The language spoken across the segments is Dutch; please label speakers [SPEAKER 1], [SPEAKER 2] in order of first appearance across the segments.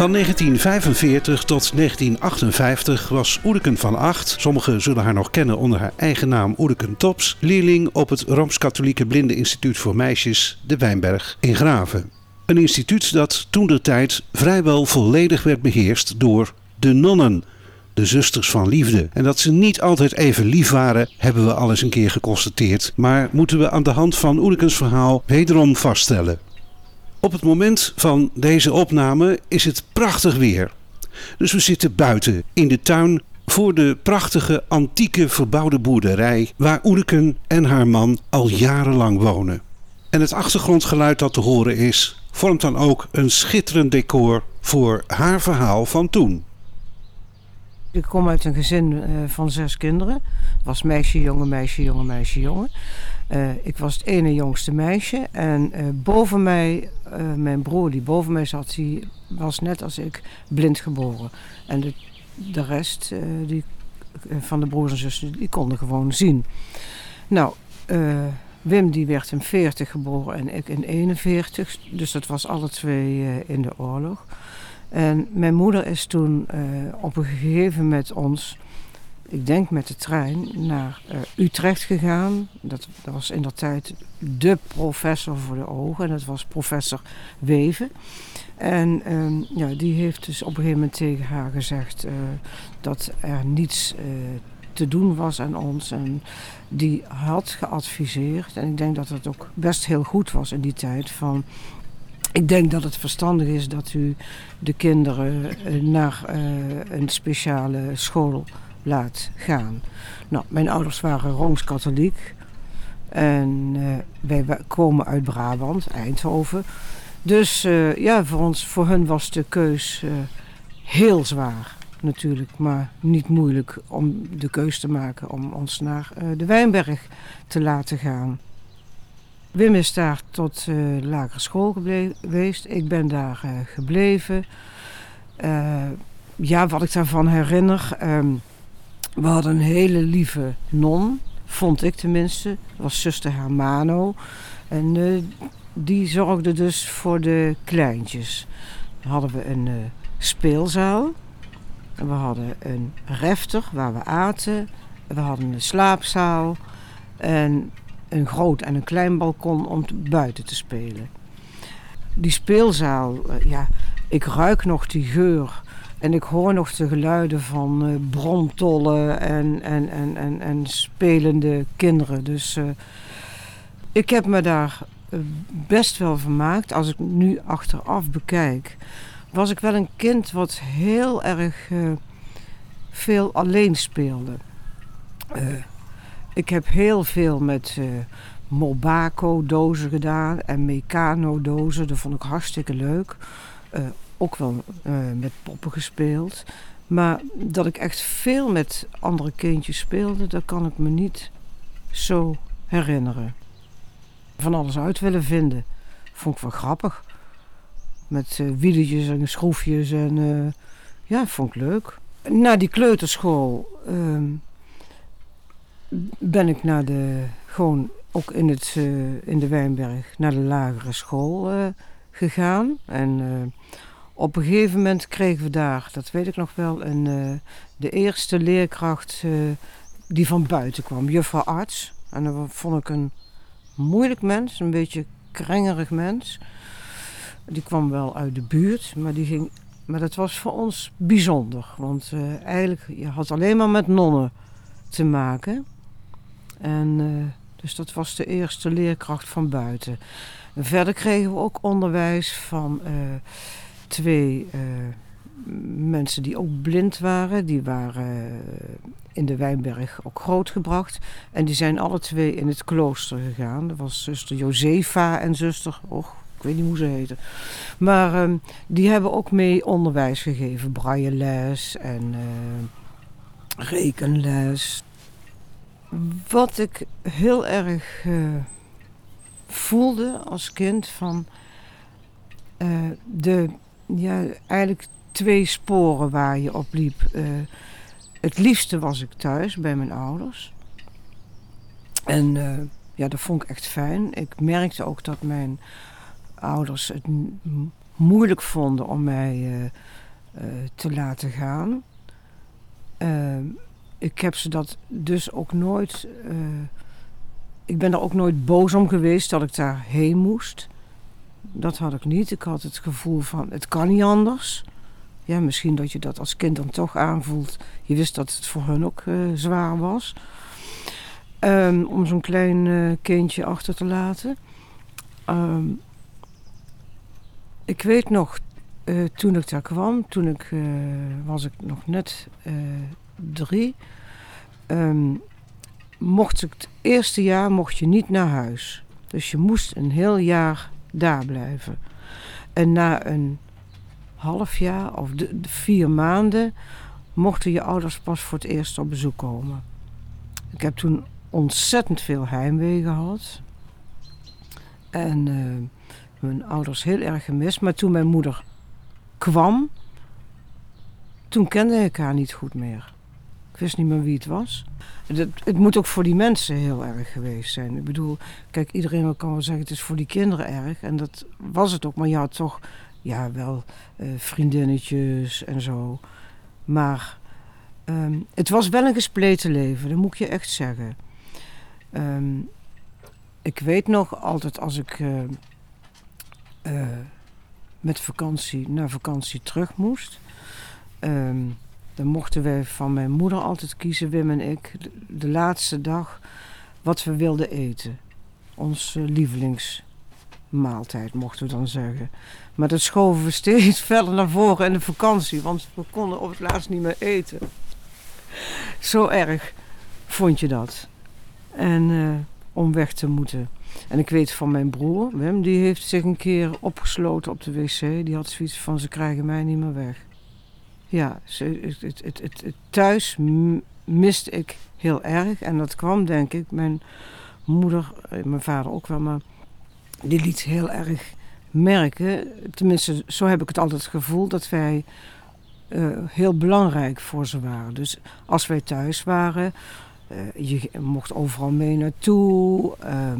[SPEAKER 1] Van 1945 tot 1958 was Oedeken van Acht, sommigen zullen haar nog kennen onder haar eigen naam Oedeken Tops, leerling op het Rooms-Katholieke Blindeninstituut voor Meisjes De Wijnberg in Graven. Een instituut dat toen de tijd vrijwel volledig werd beheerst door de nonnen, de zusters van liefde. En dat ze niet altijd even lief waren, hebben we al eens een keer geconstateerd, maar moeten we aan de hand van Oedekens verhaal wederom vaststellen. Op het moment van deze opname is het prachtig weer. Dus we zitten buiten in de tuin voor de prachtige antieke verbouwde boerderij waar Oedeken en haar man al jarenlang wonen. En het achtergrondgeluid dat te horen is, vormt dan ook een schitterend decor voor haar verhaal van toen.
[SPEAKER 2] Ik kom uit een gezin uh, van zes kinderen. Was meisje, jongen, meisje, jongen, meisje, jongen. Uh, ik was het ene jongste meisje. En uh, boven mij, mijn broer die boven mij zat, die was net als ik blind geboren. En de, de rest die, van de broers en zussen, die konden gewoon zien. Nou, Wim die werd in 40 geboren en ik in 41. Dus dat was alle twee in de oorlog. En mijn moeder is toen op een gegeven moment ons, ik denk met de trein, naar uh, Utrecht gegaan. Dat, dat, was in dat tijd de professor voor de ogen. En dat was professor Weven. En um, ja, die heeft dus op een gegeven moment tegen haar gezegd uh, dat er niets te doen was aan ons. En die had geadviseerd, en ik denk dat het ook best heel goed was in die tijd, van ik denk dat het verstandig is dat u de kinderen eh, naar een speciale school laat gaan. Nou, mijn ouders waren Rooms-Katholiek. En uh, wij komen uit Brabant, Eindhoven. Dus uh, ja, voor, ons, voor hun was de keus heel zwaar natuurlijk. Maar niet moeilijk om de keus te maken om ons naar de Wijnberg te laten gaan. Wim is daar tot lagere school geweest. Ik ben daar gebleven. Ja, wat ik daarvan herinner. Um, we hadden een hele lieve non, vond ik tenminste. Was zuster Hermano. En die zorgde dus voor de kleintjes. Dan hadden we een speelzaal. En we hadden een refter waar we aten. We hadden een slaapzaal. En een groot en een klein balkon om te, buiten te spelen. Die speelzaal, uh, ja, ik ruik nog die geur en ik hoor nog de geluiden van uh, brontollen en, en, en, en, en spelende kinderen. Dus uh, ik heb me daar best wel vermaakt. Als ik nu achteraf bekijk, was ik wel een kind wat heel erg veel alleen speelde. Ik heb heel veel met Mobaco-dozen gedaan en Meccano-dozen. Dat vond ik hartstikke leuk. Ook wel uh, met poppen gespeeld. Maar dat ik echt veel met andere kindjes speelde, dat kan ik me niet zo herinneren. Van alles uit willen vinden. Vond ik wel grappig. Met uh, wieletjes en schroefjes en uh, ja, vond ik leuk. Na die kleuterschool uh, ben ik naar de, gewoon ook in, het, in de Wijnberg naar de lagere school gegaan. En op een gegeven moment kregen we daar, dat weet ik nog wel, een, de eerste leerkracht die van buiten kwam, juffrouw arts. En dat vond ik een moeilijk mens, een beetje krengerig mens. Die kwam wel uit de buurt, maar die ging. Maar dat was voor ons bijzonder. Want eigenlijk, je had alleen maar met nonnen te maken. En, uh, dus dat was de eerste leerkracht van buiten. En verder kregen we ook onderwijs van uh, twee uh, mensen die ook blind waren. Die waren in de Wijnberg ook grootgebracht. En die zijn alle twee in het klooster gegaan. Dat was zuster Josefa en zuster, och, Ik weet niet hoe ze heten. Maar ehm, die hebben ook mee onderwijs gegeven. Brailleles en uh, rekenles. Wat ik heel erg voelde als kind van de ja, eigenlijk twee sporen waar je op liep. het liefste was ik thuis bij mijn ouders. En ja, dat vond ik echt fijn. Ik merkte ook dat mijn ouders het moeilijk vonden om mij uh, te laten gaan. Ik heb ze dat dus ook nooit. ik ben er ook nooit boos om geweest dat ik daar heen moest. Dat had ik niet. Ik had het gevoel van: het kan niet anders. Ja, misschien dat je dat als kind dan toch aanvoelt. Je wist dat het voor hun ook zwaar was. Um, om zo'n klein uh, kindje achter te laten. Um, ik weet nog, uh, toen ik daar kwam, toen ik, was ik nog net drie. Um, mocht ik het eerste jaar mocht je niet naar huis. Dus je moest een heel jaar daar blijven. En na een half jaar of de, vier maanden mochten je ouders pas voor het eerst op bezoek komen. Ik heb toen ontzettend veel heimwee gehad. En uh, mijn ouders heel erg gemist. Maar toen mijn moeder kwam, toen kende ik haar niet goed meer. Ik wist niet meer wie het was. Het, het, moet ook voor die mensen heel erg geweest zijn. Ik bedoel, kijk, iedereen kan wel zeggen het is voor die kinderen erg. En dat was het ook. Maar je had toch ja, wel uh, vriendinnetjes en zo. Maar um, het was wel een gespleten leven, dat moet je echt zeggen. Um, ik weet nog altijd als ik uh, uh, met vakantie naar vakantie terug moest. Um, dan mochten wij van mijn moeder altijd kiezen, Wim en ik, de, laatste dag wat we wilden eten. Onze lievelingsmaaltijd mochten we dan zeggen. Maar dat schoven we steeds verder naar voren in de vakantie, want we konden op het laatst niet meer eten. Zo erg vond je dat. En uh, om weg te moeten. En ik weet van mijn broer, Wim, die heeft zich een keer opgesloten op de wc. Die had zoiets van, ze krijgen mij niet meer weg. Ja, ze, het, het, het, het, thuis miste ik heel erg. En dat kwam, denk ik, mijn moeder, eh, mijn vader ook wel, maar die liet heel erg merken. Tenminste, zo heb ik het altijd het gevoel dat wij uh, heel belangrijk voor ze waren. Dus als wij thuis waren, uh, je mocht overal mee naartoe. Uh,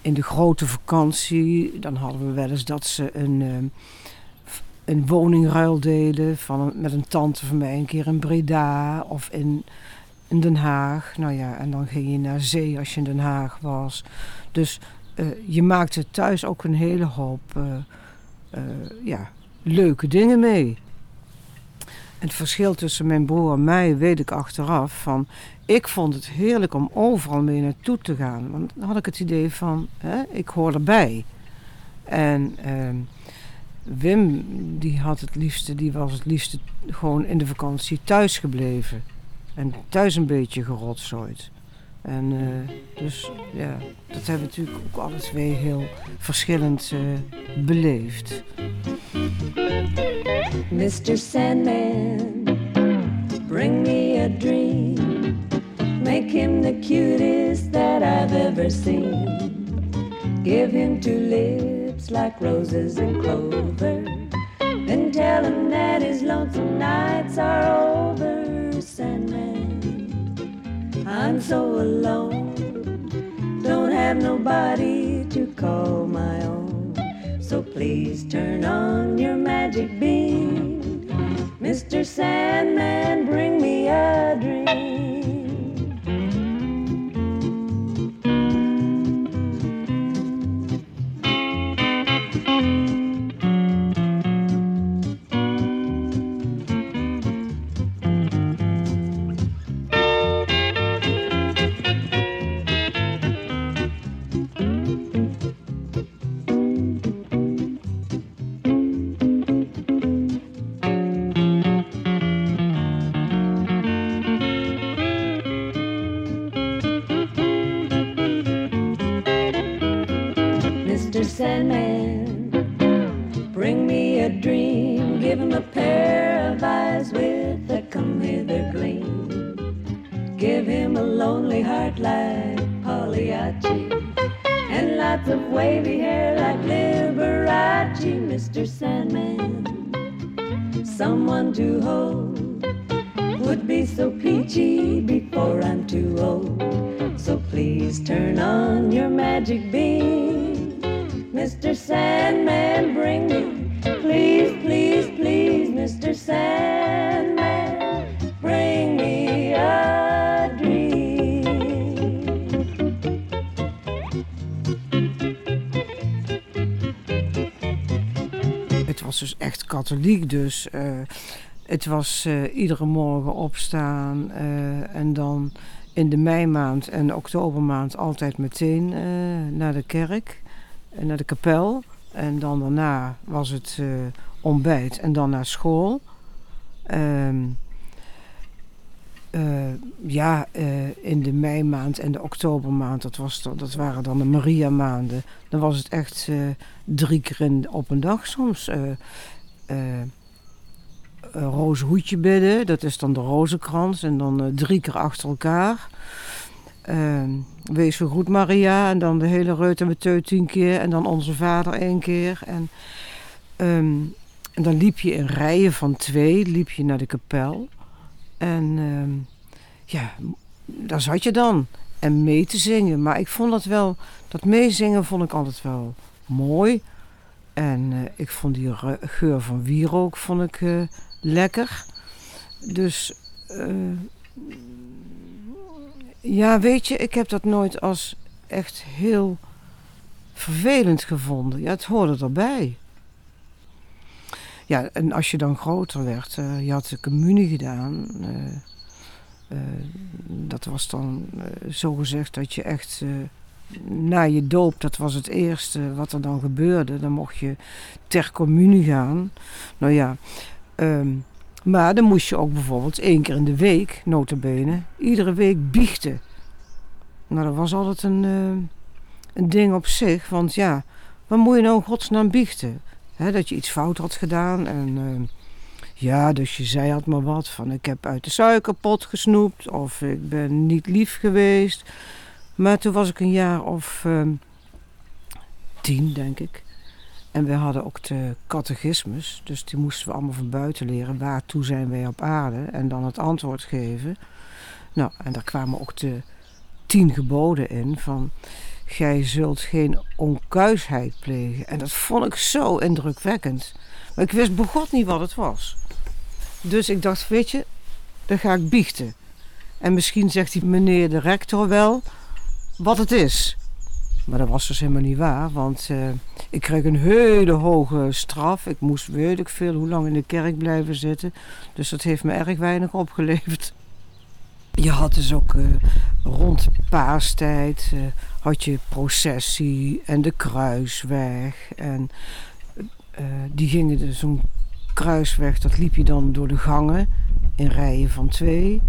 [SPEAKER 2] in de grote vakantie, dan hadden we wel eens dat ze een, ehm, een woningruil deden van met een tante van mij een keer in Breda of in, in Den Haag. Nou ja, en dan ging je naar zee als je in Den Haag was. Dus uh, je maakte thuis ook een hele hoop uh, ja, leuke dingen mee het verschil tussen mijn broer en mij weet ik achteraf van... Ik vond het heerlijk om overal mee naartoe te gaan. Want dan had ik het idee van, hè, ik hoor erbij. En uh, Wim, die had het liefste, die was het liefste gewoon in de vakantie thuis gebleven. En thuis een beetje gerotzooid. En uh, dus ja, dat hebben we natuurlijk ook alle twee heel verschillend uh, beleefd. Mr. Sandman, bring me a dream. Make him the cutest that I've ever seen. Give him two like roses and clover. Then tell him that his lonesome nights are over, Sandman. I'm so alone, don't have nobody to call my own. So please turn on your magic beam. Mr. Sandman, bring me a dream. Dus eh, het was eh, iedere morgen opstaan eh, en dan in de meimaand en oktobermaand altijd meteen naar de kerk, en naar de kapel. En dan daarna was het ontbijt en dan naar school. Ehm, eh, ja, in de meimaand en de oktobermaand, dat, was, dat waren dan de Maria-maanden. Dan was het echt drie keer in, op een dag soms. Eh rozenhoedje bidden, dat is dan de rozenkrans. En dan eh, drie keer achter elkaar. Ehm, Wees zo goed Maria. En dan de hele reut en Beteu tien keer. En dan onze vader één keer. En, ehm, en dan liep je in rijen van twee, liep je naar de kapel. En ehm, ja, daar zat je dan. En mee te zingen. Maar ik vond dat wel, dat meezingen vond ik altijd wel mooi. En eh, ik vond die geur van wierook vond ik eh, lekker. Dus eh, ja, weet je, ik heb dat nooit als echt heel vervelend gevonden. Ja, het hoorde erbij. Ja, en als je dan groter werd, je had de communie gedaan. dat was dan zo gezegd dat je echt na je doop, dat was het eerste wat er dan gebeurde. Dan mocht je ter communie gaan. Nou ja, ehm, maar dan moest je ook bijvoorbeeld één keer in de week, notabene, iedere week biechten. Nou, dat was altijd een, eh, een ding op zich. Want ja, wat moet je nou in godsnaam biechten? Dat je iets fout had gedaan en... eh, ja, dus je zei had maar wat van ik heb uit de suikerpot gesnoept of ik ben niet lief geweest. Maar toen was ik een jaar of ehm, tien, denk ik. En we hadden ook de catechismus, dus die moesten we allemaal van buiten leren. Waartoe zijn wij op aarde? En dan het antwoord geven. Nou, en daar kwamen ook de tien geboden in van... Gij zult geen onkuisheid plegen. En dat vond ik zo indrukwekkend. Maar ik wist begot niet wat het was. Dus ik dacht, weet je, dan ga ik biechten. En misschien zegt die meneer de rector wel wat het is. Maar dat was dus helemaal niet waar, want eh, ik kreeg een hele hoge straf. Ik moest weet ik veel hoe lang in de kerk blijven zitten. Dus dat heeft me erg weinig opgeleverd. Je had dus ook eh, rond paastijd eh, had je processie en de kruisweg. En die gingen dus zo'n kruisweg, dat liep je dan door de gangen in rijen van twee.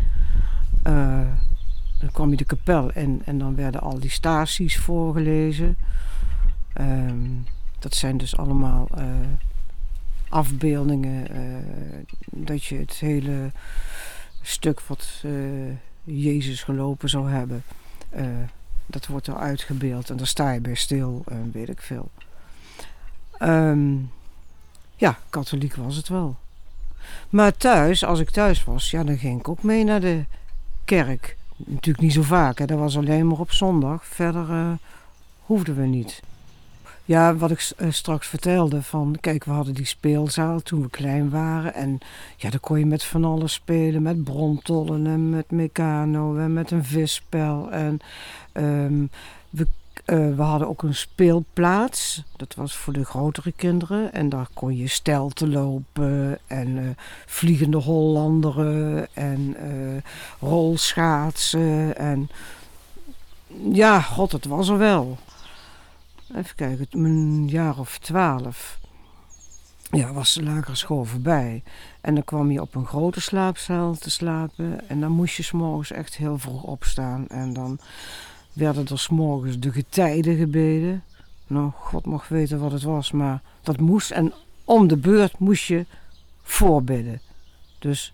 [SPEAKER 2] Dan kwam je de kapel in en dan werden al die staties voorgelezen. Ehm, dat zijn dus allemaal eh, afbeeldingen. eh, dat je het hele stuk wat eh, Jezus gelopen zou hebben, dat wordt er uitgebeeld. En daar sta je bij stil en weet ik veel. Ehm, ja, katholiek was het wel. Maar thuis, als ik thuis was, ja, dan ging ik ook mee naar de kerk. Natuurlijk niet zo vaak, hè. dat was alleen maar op zondag. Verder eh, hoefden we niet. Ja, wat ik eh, straks vertelde, van kijk, we hadden die speelzaal toen we klein waren. En ja, dan kon je met van alles spelen, met brontollen en met mecano en met een visspel. En ehm, we, eh, we hadden ook een speelplaats, dat was voor de grotere kinderen. En daar kon je stelten lopen en eh, vliegende hollanderen en eh, rolschaatsen. En ja, god, het was er wel. Even kijken, een jaar of twaalf. Ja, was de lagere school voorbij. En dan kwam je op een grote slaapzaal te slapen. En dan moest je s'morgens echt heel vroeg opstaan. En dan werden er s'morgens de getijden gebeden. Nou, God mag weten wat het was, maar dat moest. En om de beurt moest je voorbidden. Dus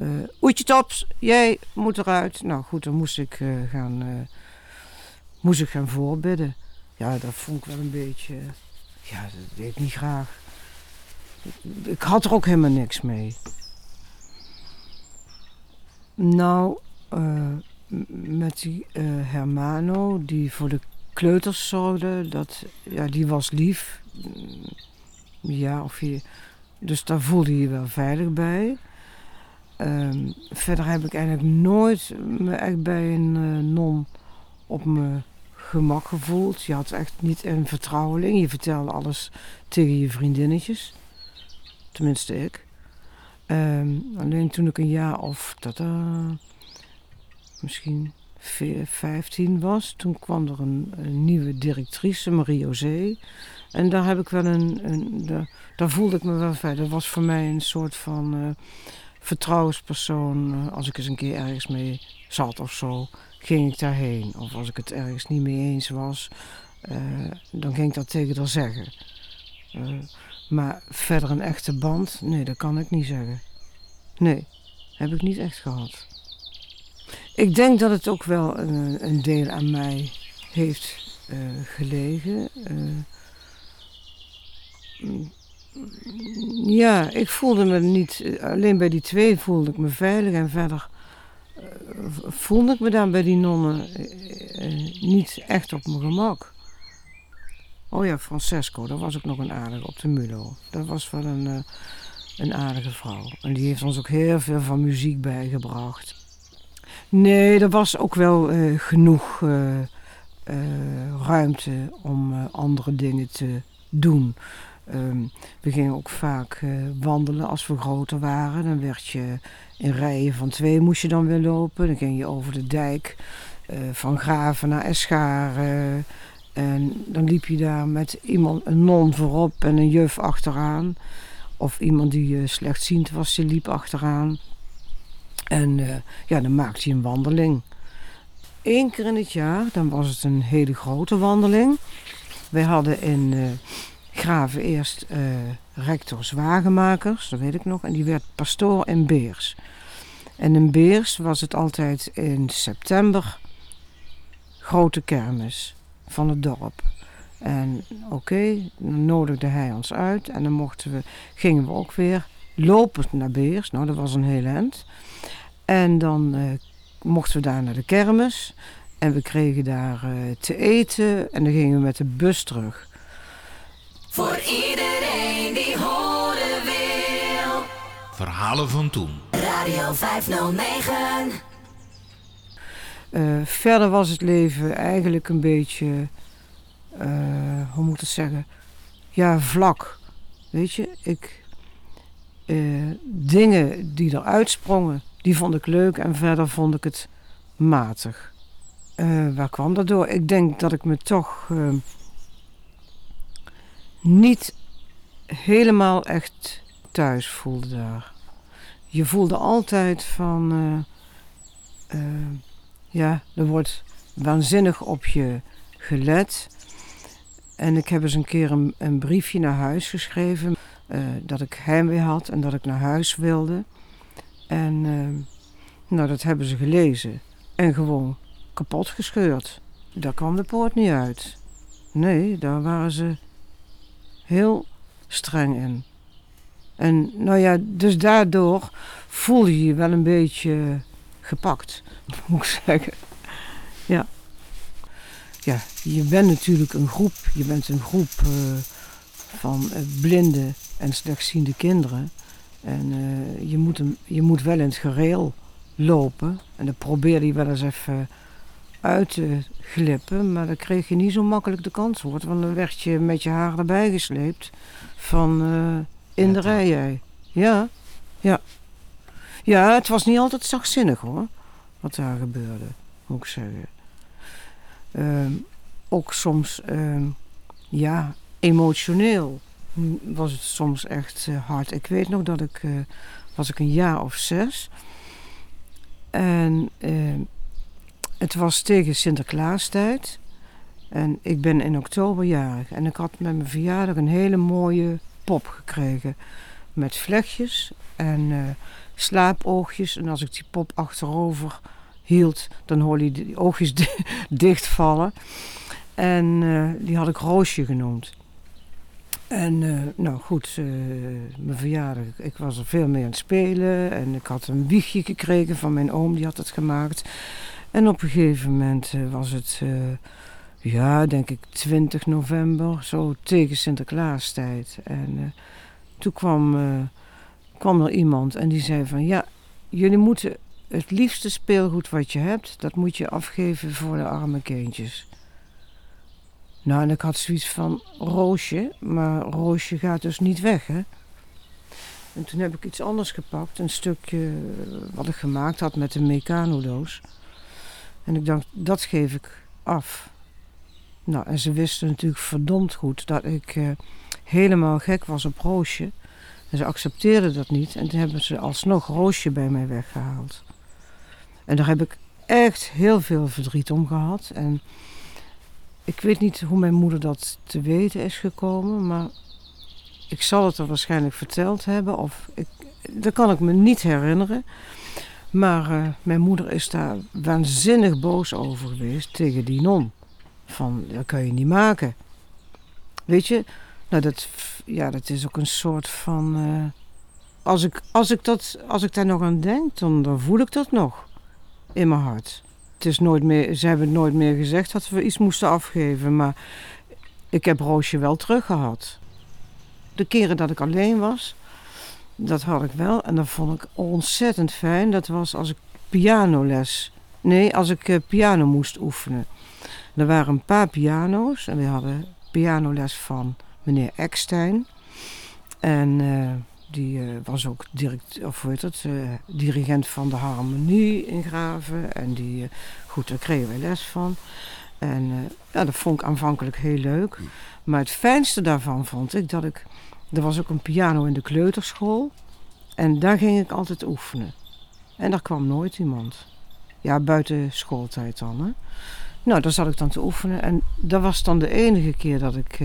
[SPEAKER 2] Uh, Oetje Tops, jij moet eruit. Nou goed, dan moest ik, gaan, moest ik gaan voorbidden. Ja, dat vond ik wel een beetje... Ja, dat deed ik niet graag. Ik had er ook helemaal niks mee. Nou, met die Hermano, die voor de kleuters zorgde, dat, ja, die was lief. Ja, of je, dus daar voelde je je wel veilig bij. Um, verder heb ik eigenlijk nooit me echt bij een uh, non op mijn gemak gevoeld. Je had echt niet een vertrouweling. Je vertelde alles tegen je vriendinnetjes. Tenminste ik. Um, alleen toen ik een jaar of dat, uh, misschien 15 was, toen kwam er een, nieuwe directrice, Marie José. En daar heb ik wel een, een daar, daar, voelde ik me wel fijn. Dat was voor mij een soort van uh, vertrouwenspersoon. Uh, als ik eens een keer ergens mee zat of zo, ging ik daarheen. Of als ik het ergens niet mee eens was, uh, dan ging ik dat tegen haar zeggen. maar verder een echte band, nee, dat kan ik niet zeggen. Nee, heb ik niet echt gehad. Ik denk dat het ook wel een, een deel aan mij heeft uh, gelegen. Uh, ja, ik voelde me niet, alleen bij die twee voelde ik me veilig en verder uh, voelde ik me dan bij die nonnen niet echt op mijn gemak. Oh ja, Francesco, dat was ook nog een aardige op de Mulo. Dat was wel een, een aardige vrouw. En die heeft ons ook heel veel van muziek bijgebracht. Nee, er was ook wel uh, genoeg uh, uh, ruimte om andere dingen te doen. Um, we gingen ook vaak wandelen als we groter waren. Dan werd je in rijen van twee moest je dan weer lopen. Dan ging je over de dijk van Graven naar Escharen. En dan liep je daar met iemand, een non voorop en een juf achteraan. Of iemand die slechtziend was, die liep achteraan. En uh, ja, dan maakte hij een wandeling. Eén keer in het jaar, dan was het een hele grote wandeling. Wij hadden in uh, Graven eerst uh, rectors wagenmakers, dat weet ik nog. En die werd pastoor in Beers. En in Beers was het altijd in september grote kermis van het dorp. En oké, dan nodigde hij ons uit en dan mochten we, gingen we ook weer lopend naar Beers. Nou, dat was een heel eind. En dan uh, mochten we daar naar de kermis. En we kregen daar uh, te eten. En dan gingen we met de bus terug.
[SPEAKER 3] Voor iedereen die horen wil.
[SPEAKER 4] Verhalen van toen.
[SPEAKER 3] Radio 509.
[SPEAKER 2] Uh, verder was het leven eigenlijk een beetje, hoe moet ik het zeggen, ja, vlak. Weet je, ik, dingen die eruit sprongen, die vond ik leuk en verder vond ik het matig. Uh, waar kwam dat door? Ik denk dat ik me toch uh, niet helemaal echt thuis voelde daar. Je voelde altijd van, uh, ja, er wordt waanzinnig op je gelet. En ik heb eens een keer een, een briefje naar huis geschreven dat ik heimwee had en dat ik naar huis wilde. En uh, nou, dat hebben ze gelezen. En gewoon kapot gescheurd. Daar kwam de poort niet uit. Nee, daar waren ze heel streng in. En nou ja, dus daardoor voel je je wel een beetje gepakt, moet ik zeggen. Ja. Ja, je bent natuurlijk een groep. Je bent een groep uh, van uh, blinde en slechtziende kinderen. En uh, je, moet hem, je moet wel in het gereel lopen. En dan probeerde hij wel eens even uit te glippen. Maar dan kreeg je niet zo makkelijk de kans wordt. Want dan werd je met je haar erbij gesleept van uh, in de rij. Ja, ja. Ja, het was niet altijd zachtzinnig hoor. Wat daar gebeurde, moet ik zeggen. Uh, ook soms, uh, ja, emotioneel was het soms echt uh, hard. Ik weet nog dat ik, uh, was ik een jaar of zes. En uh, het was tegen Sinterklaastijd. En ik ben in oktober jarig. En ik had met mijn verjaardag een hele mooie pop gekregen. met vlechtjes en eh, slaapoogjes. En als ik die pop achterover hield, dan hoorde je die oogjes di- dichtvallen. En eh, die had ik Roosje genoemd. En eh, nou goed, eh, mijn verjaardag, ik was er veel mee aan het spelen. En ik had een wiegje gekregen van mijn oom, die had het gemaakt. En op een gegeven moment eh, was het, ja, denk ik 20 november, zo tegen Sinterklaastijd. En toen kwam, kwam er iemand en die zei van, ja, jullie moeten het liefste speelgoed wat je hebt, dat moet je afgeven voor de arme kindjes. Nou, en ik had zoiets van Roosje, maar Roosje gaat dus niet weg, hè. En toen heb ik iets anders gepakt, een stukje eh, wat ik gemaakt had met een Meccano-doos. En ik dacht, dat geef ik af. Nou, en ze wisten natuurlijk verdomd goed dat ik eh, helemaal gek was op Roosje. En ze accepteerden dat niet. En toen hebben ze alsnog Roosje bij mij weggehaald. En daar heb ik echt heel veel verdriet om gehad. En ik weet niet hoe mijn moeder dat te weten is gekomen. Maar ik zal het er waarschijnlijk verteld hebben. Of ik, dat kan ik me niet herinneren. Maar eh, mijn moeder is daar waanzinnig boos over geweest tegen die non. Van, dat kan je niet maken. Weet je, nou dat, ja, dat is ook een soort van... eh, als, ik, als, ik dat, als ik daar nog aan denk, dan, dan voel ik dat nog in mijn hart. Het is nooit meer, ze hebben nooit meer gezegd dat we iets moesten afgeven, maar ik heb Roosje wel teruggehad. De keren dat ik alleen was, dat had ik wel. En dat vond ik ontzettend fijn. Dat was als ik pianoles... Nee, als ik eh, piano moest oefenen. Er waren een paar piano's. En we hadden pianoles van meneer Eckstein. En eh, die eh, was ook direct, of hoe heet het, eh, dirigent van de harmonie in Graven. En die, eh, goed, daar kregen wij les van. En ja, dat vond ik aanvankelijk heel leuk. Maar het fijnste daarvan vond ik dat ik... Er was ook een piano in de kleuterschool. En daar ging ik altijd oefenen. En daar kwam nooit iemand. Ja, buiten schooltijd dan. Hè? Nou, daar zat ik dan te oefenen. En dat was dan de enige keer dat ik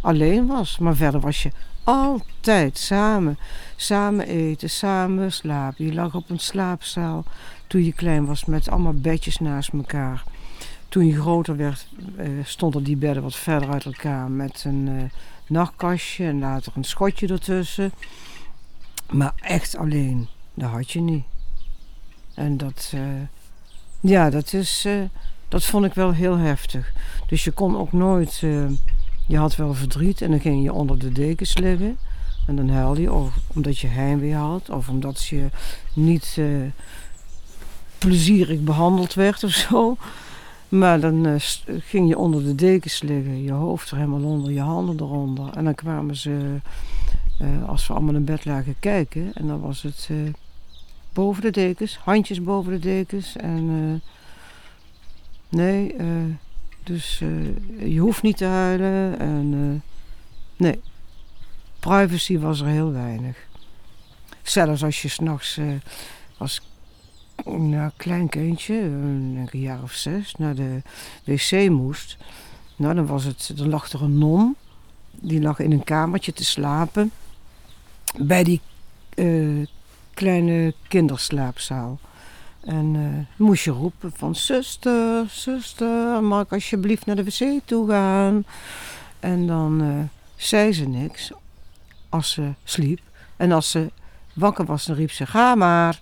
[SPEAKER 2] alleen was. Maar verder was je altijd samen. Samen eten, samen slapen. Je lag op een slaapzaal toen je klein was met allemaal bedjes naast elkaar. Toen je groter werd, eh, stonden die bedden wat verder uit elkaar met een eh, nachtkastje en later een schotje ertussen. Maar echt alleen, dat had je niet. En dat, eh, ja, dat, is, dat vond ik wel heel heftig. Dus je kon ook nooit, je had wel verdriet en dan ging je onder de dekens liggen. En dan huilde je, of omdat je heimwee had, of omdat je niet eh, plezierig behandeld werd of zo. Maar dan eh, ging je onder de dekens liggen, je hoofd er helemaal onder, je handen eronder. En dan kwamen ze, eh, als we allemaal in bed lagen, kijken. En dan was het boven de dekens, handjes boven de dekens. En nee, eh, dus eh, je hoeft niet te huilen. En eh, nee, privacy was er heel weinig. Zelfs als je s'nachts eh als nou, klein kindje, een, jaar of zes, naar de wc moest. Nou, dan, was het, dan lag er een non. Die lag in een kamertje te slapen. Bij die kleine kinderslaapzaal. En eh, moest je roepen van zuster, zuster, mag ik alsjeblieft naar de wc toe gaan? En dan eh, zei ze niks als ze sliep. En als ze wakker was, dan riep ze ga maar.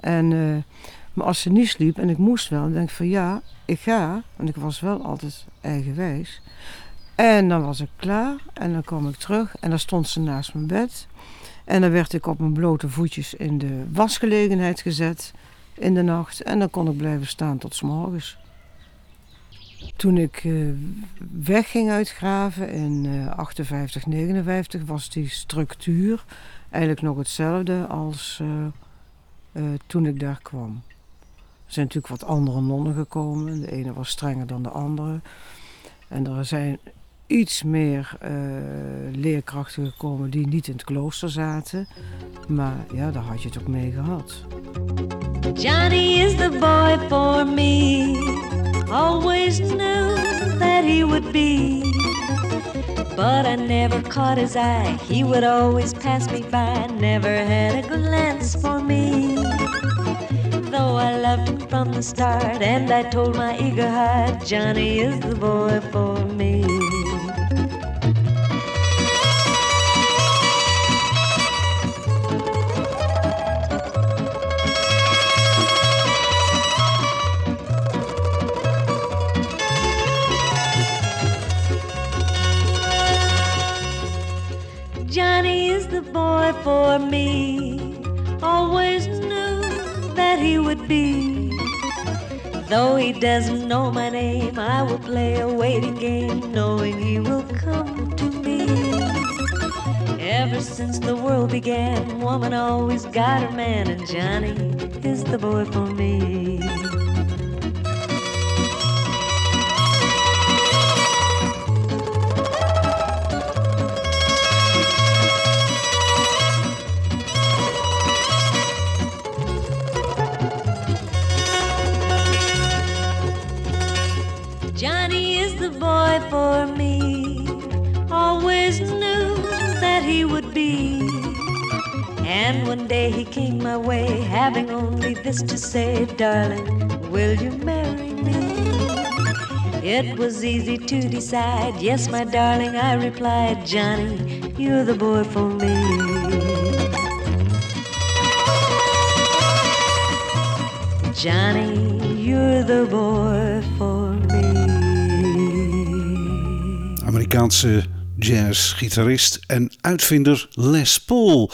[SPEAKER 2] En, eh, maar als ze niet sliep en ik moest wel, dan denk ik van ja, ik ga. Want ik was wel altijd eigenwijs. En dan was ik klaar en dan kwam ik terug en dan stond ze naast mijn bed. En dan werd ik op mijn blote voetjes in de wasgelegenheid gezet in de nacht. En dan kon ik blijven staan tot 's morgens. Toen ik eh, wegging uit Graven in eh 58, 59 was die structuur eigenlijk nog hetzelfde als eh, eh, toen ik daar kwam. Er zijn natuurlijk wat andere nonnen gekomen. De ene was strenger dan de andere. En er zijn iets meer eh, leerkrachten gekomen die niet in het klooster zaten. Maar ja, daar had je het ook mee gehad.
[SPEAKER 5] Johnny is the boy for me. Always knew that he would be but I never caught his eye. He would always pass me by, never had a glance for me. Though I loved him from the start, and I told my eager heart, Johnny is the boy for me. For me. Always knew that he would be. Though he doesn't know my name, I will play a waiting game, knowing he will come to me. Ever since the world began, woman always got her man, and Johnny is the boy for me. Day he came my way, having only this to say, Darling, will you marry me? It was easy to decide. Yes, my darling, I replied, Johnny, you're the boy for me. Johnny, you're the boy for me.
[SPEAKER 1] Amerikaanse jazzgitarist en uitvinder Les Paul.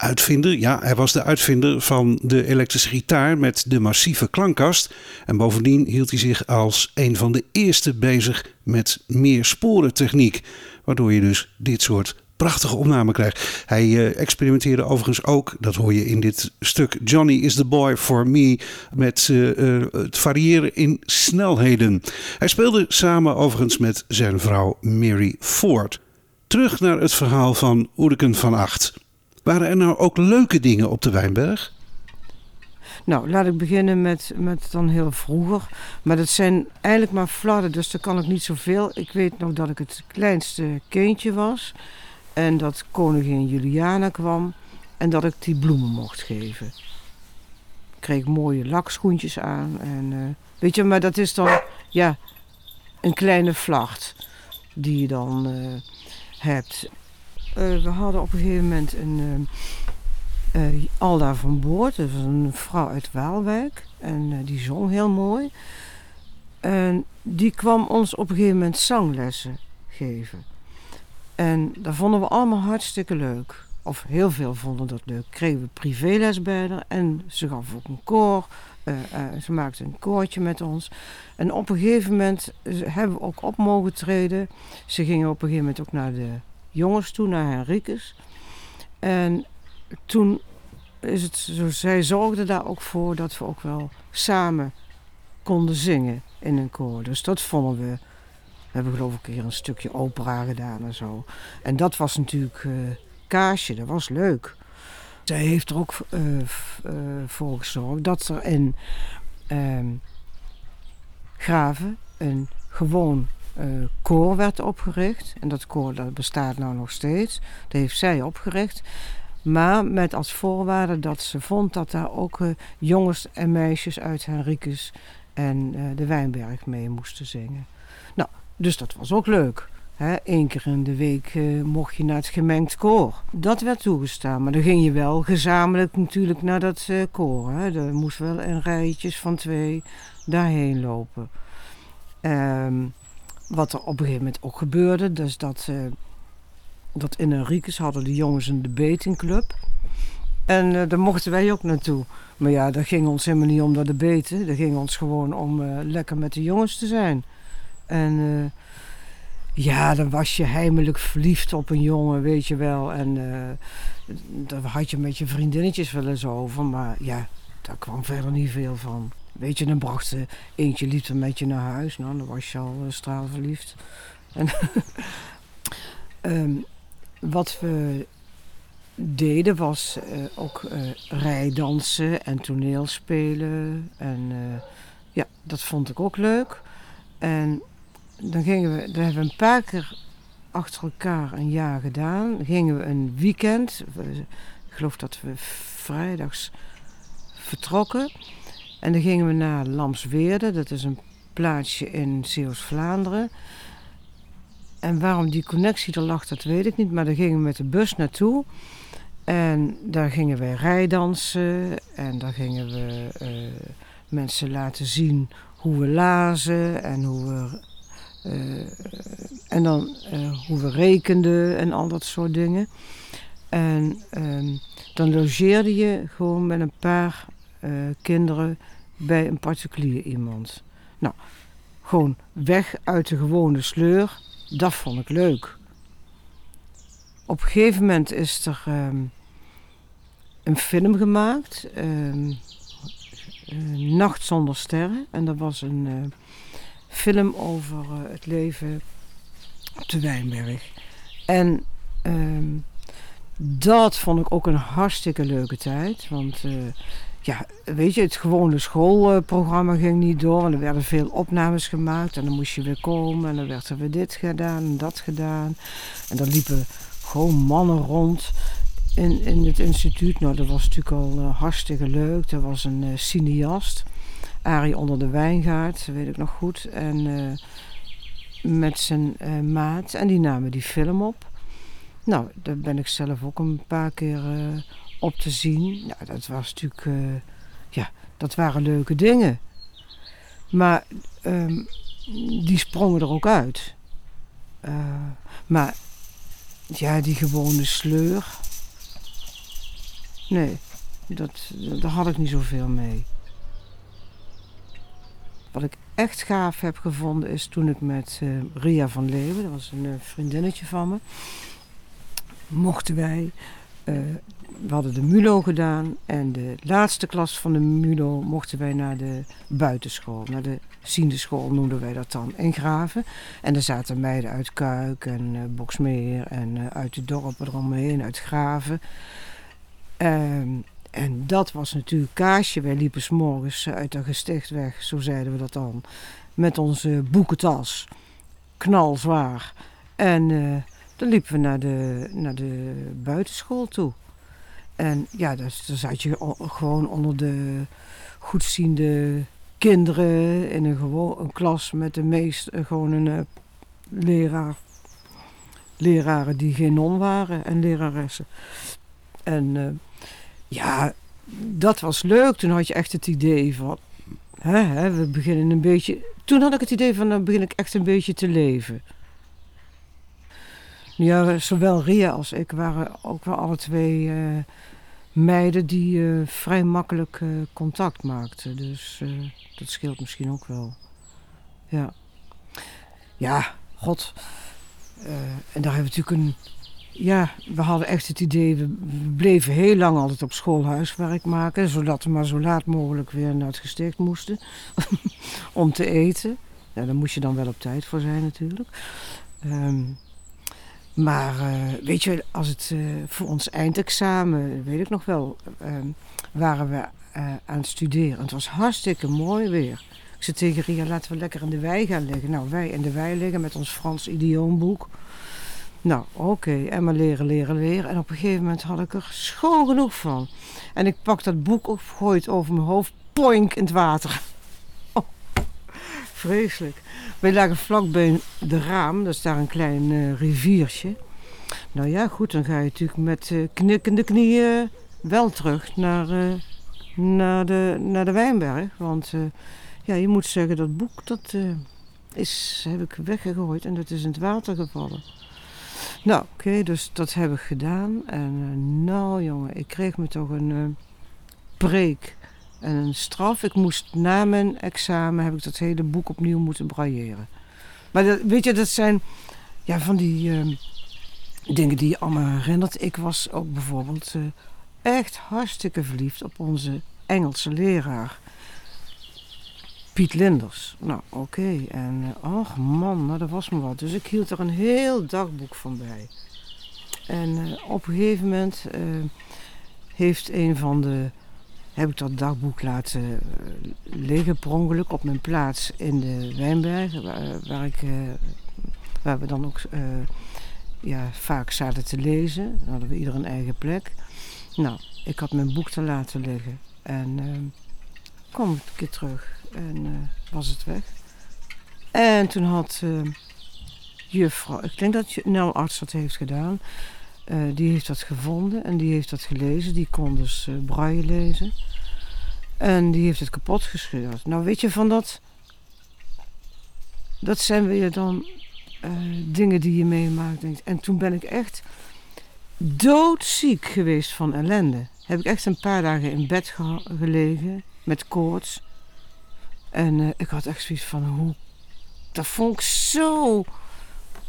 [SPEAKER 1] Uitvinder, ja, hij was de uitvinder van de elektrische gitaar met de massieve klankkast. En bovendien hield hij zich als een van de eerste bezig met meersporentechniek. Waardoor je dus dit soort prachtige opnamen krijgt. Hij eh, experimenteerde overigens ook, dat hoor je in dit stuk, Johnny is the boy for me, met eh, eh, het variëren in snelheden. Hij speelde samen overigens met zijn vrouw Mary Ford. Terug naar het verhaal van Oedeken van Acht. Waren er nou ook leuke dingen op de Wijnberg?
[SPEAKER 2] Nou, laat ik beginnen met, met dan heel vroeger. Maar dat zijn eigenlijk maar fladden, dus daar kan ik niet zoveel. Ik weet nog dat ik het kleinste kindje was. En dat koningin Juliana kwam. En dat ik die bloemen mocht geven. Ik kreeg mooie lakschoentjes aan. En, eh, weet je, maar dat is dan ja, een kleine vlacht die je dan eh, hebt. Eh, we hadden op een gegeven moment een eh, eh, Alda van Boord. Dat was een vrouw uit Waalwijk. En die zong heel mooi. En die kwam ons op een gegeven moment zanglessen geven. En dat vonden we allemaal hartstikke leuk. Of heel veel vonden dat leuk. Kregen we privéles bij haar. En ze gaf ook een koor. Ze maakte een koortje met ons. En op een gegeven moment hebben we ook op mogen treden. Ze gingen op een gegeven moment ook naar de jongens toe, naar Henricus. En toen is het zo, zij zorgde daar ook voor dat we ook wel samen konden zingen in een koor. Dus dat vonden we. We hebben geloof ik keer een stukje opera gedaan en zo. En dat was natuurlijk eh Kaasje, dat was leuk. Zij heeft er ook v- eh, voor gezorgd dat er in ehm, Graven een gewoon eh, koor werd opgericht. En dat koor dat bestaat nou nog steeds. Dat heeft zij opgericht. Maar met als voorwaarde dat ze vond dat daar ook eh, jongens en meisjes uit Henricus en eh, de Wijnberg mee moesten zingen. Nou, dus dat was ook leuk. Eén keer in de week mocht je naar het gemengd koor. Dat werd toegestaan, maar dan ging je wel gezamenlijk natuurlijk naar dat koor. Hè. Er moest wel in rijtjes van twee daarheen lopen. Ehm, wat er op een gegeven moment ook gebeurde, dus dat, eh, dat in Henricus hadden de jongens een debatingclub. En eh, daar mochten wij ook naartoe. Maar ja, dat ging ons helemaal niet om dat debaten. Dat ging ons gewoon om eh, lekker met de jongens te zijn. En ja, dan was je heimelijk verliefd op een jongen, weet je wel. En daar had je met je vriendinnetjes wel eens over. Maar ja, daar kwam verder niet veel van. Weet je, dan bracht eentje liep er met je naar huis. Nou, dan was je al uh, straalverliefd. En Ehm, wat we deden was eh, ook eh, rijdansen en toneelspelen. En ja, dat vond ik ook leuk. En dan gingen we, daar hebben een paar keer achter elkaar een jaar gedaan. Gingen we een weekend, we- ik geloof dat we vrijdags vertrokken. En dan gingen we naar Lamsweerde, dat is een plaatsje in Zeeuws-Vlaanderen. En waarom die connectie er lag, dat weet ik niet. Maar daar gingen we met de bus naartoe. En daar gingen wij rijdansen. En daar gingen we eh, mensen laten zien hoe we lazen. En hoe we, eh, en dan eh, hoe we rekenden en al dat soort dingen. En ehm, dan logeerde je gewoon met een paar kinderen bij een particulier iemand. Nou, gewoon weg uit de gewone sleur. Dat vond ik leuk. Op een gegeven moment is er ehm, een film gemaakt. ehm, eh, Nacht zonder sterren. En dat was een eh, film over eh, het leven op de Wijnberg. En ehm, dat vond ik ook een hartstikke leuke tijd. Want eh, ja, weet je, het gewone schoolprogramma ging niet door. En er werden veel opnames gemaakt. En dan moest je weer komen. En dan werd er weer dit gedaan en dat gedaan. En dan liepen gewoon mannen rond in, in het instituut. Nou, dat was natuurlijk al eh, hartstikke leuk. Er was een eh, cineast. Arie onder de wijngaard, weet ik nog goed. En eh, met zijn maat. En die namen die film op. Nou, daar ben ik zelf ook een paar keer op te zien. Nou, dat was natuurlijk... eh, ja, dat waren leuke dingen. Maar ehm, die sprongen er ook uit. Eh, maar ja, die gewone sleur. Nee, dat, daar had ik niet zoveel mee. Wat ik echt gaaf heb gevonden is toen ik met eh, Ria van Leeuwen, dat was een vriendinnetje van me, mochten wij, we hadden de MULO gedaan en de laatste klas van de MULO mochten wij naar de buitenschool, naar de ziende school noemden wij dat dan, in Graven. En er zaten meiden uit Kuik en eh, Boksmeer en eh, uit de dorpen eromheen, uit Graven. Ehm, en dat was natuurlijk kaasje. Wij liepen s'morgens uit de gesticht weg, zo zeiden we dat dan, met onze boekentas. Knalzwaar. En eh, dan liepen we naar de, naar de buitenschool toe. En ja, dus, dan zat je gewoon onder de goedziende kinderen in een, gewoon, een klas met de meest eh, gewoon een eh, leraar. Leraren die geen non waren en leraressen. En eh, ja, dat was leuk. Toen had je echt het idee van, hè, hè, we beginnen een beetje. Toen had ik het idee van, dan begin ik echt een beetje te leven. Ja, zowel Ria als ik waren ook wel alle twee meiden die eh, vrij makkelijk eh, contact maakten. Dus eh, dat scheelt misschien ook wel. Ja. Ja, god. En daar hebben we natuurlijk een ja, we hadden echt het idee, we bleven heel lang altijd op school huiswerk maken, zodat we maar zo laat mogelijk weer naar het gesticht moesten om te eten. Ja, daar moest je dan wel op tijd voor zijn natuurlijk. Ehm, maar eh, weet je, als het eh, voor ons eindexamen, weet ik nog wel, ehm, waren we eh, aan het studeren. Het was hartstikke mooi weer. Ik zei tegen Ria, laten we lekker in de wei gaan liggen. Nou, wij in de wei liggen met ons Frans idioomboek. Nou, oké. En maar leren, leren, leren. En op een gegeven moment had ik er schoon genoeg van. En ik pak dat boek op, gooi het over mijn hoofd, poink in het water. Vreselijk. Wij lagen vlakbij de raam, dat is daar een klein eh, riviertje. Nou ja, goed, dan ga je natuurlijk met eh, knikkende knieën wel terug naar, eh, naar, de, naar de Wijnberg. Want ja, je moet zeggen, dat boek, dat is, heb ik weggegooid en dat is in het water gevallen. Nou, oké, dus dat heb ik gedaan. En nou jongen, ik kreeg me toch een preek een straf. Ik moest na mijn examen, heb ik dat hele boek opnieuw moeten brailleren. Maar dat, weet je, dat zijn ja, van die eh, dingen die je allemaal herinnert. Ik was ook bijvoorbeeld eh, echt hartstikke verliefd op onze Engelse leraar. Piet Linders. Nou, oké. En, eh, och man, nou, dat was me wat. Dus ik hield er een heel dagboek van bij. En eh, op een gegeven moment eh, heeft een van de... Heb ik dat dagboek laten eh, liggen per ongeluk op mijn plaats in de Wijnberg. Waar, ik eh, we dan ook eh, ja, vaak zaten te lezen. Dan hadden we ieder een eigen plek. Nou, ik had mijn boek te laten liggen. En kwam een keer terug en was het weg. En toen had juffrouw, ik denk dat Nel Arts dat heeft gedaan. Uh, die heeft dat gevonden en die heeft dat gelezen. Die kon dus uh, braille lezen. En die heeft het kapot gescheurd. Nou weet je van dat... Dat zijn weer dan dingen die je meemaakt. Denkt. En toen ben ik echt doodziek geweest van ellende. Heb ik echt een paar dagen in bed gelegen met koorts. En ik had echt zoiets van hoe dat vond ik zo.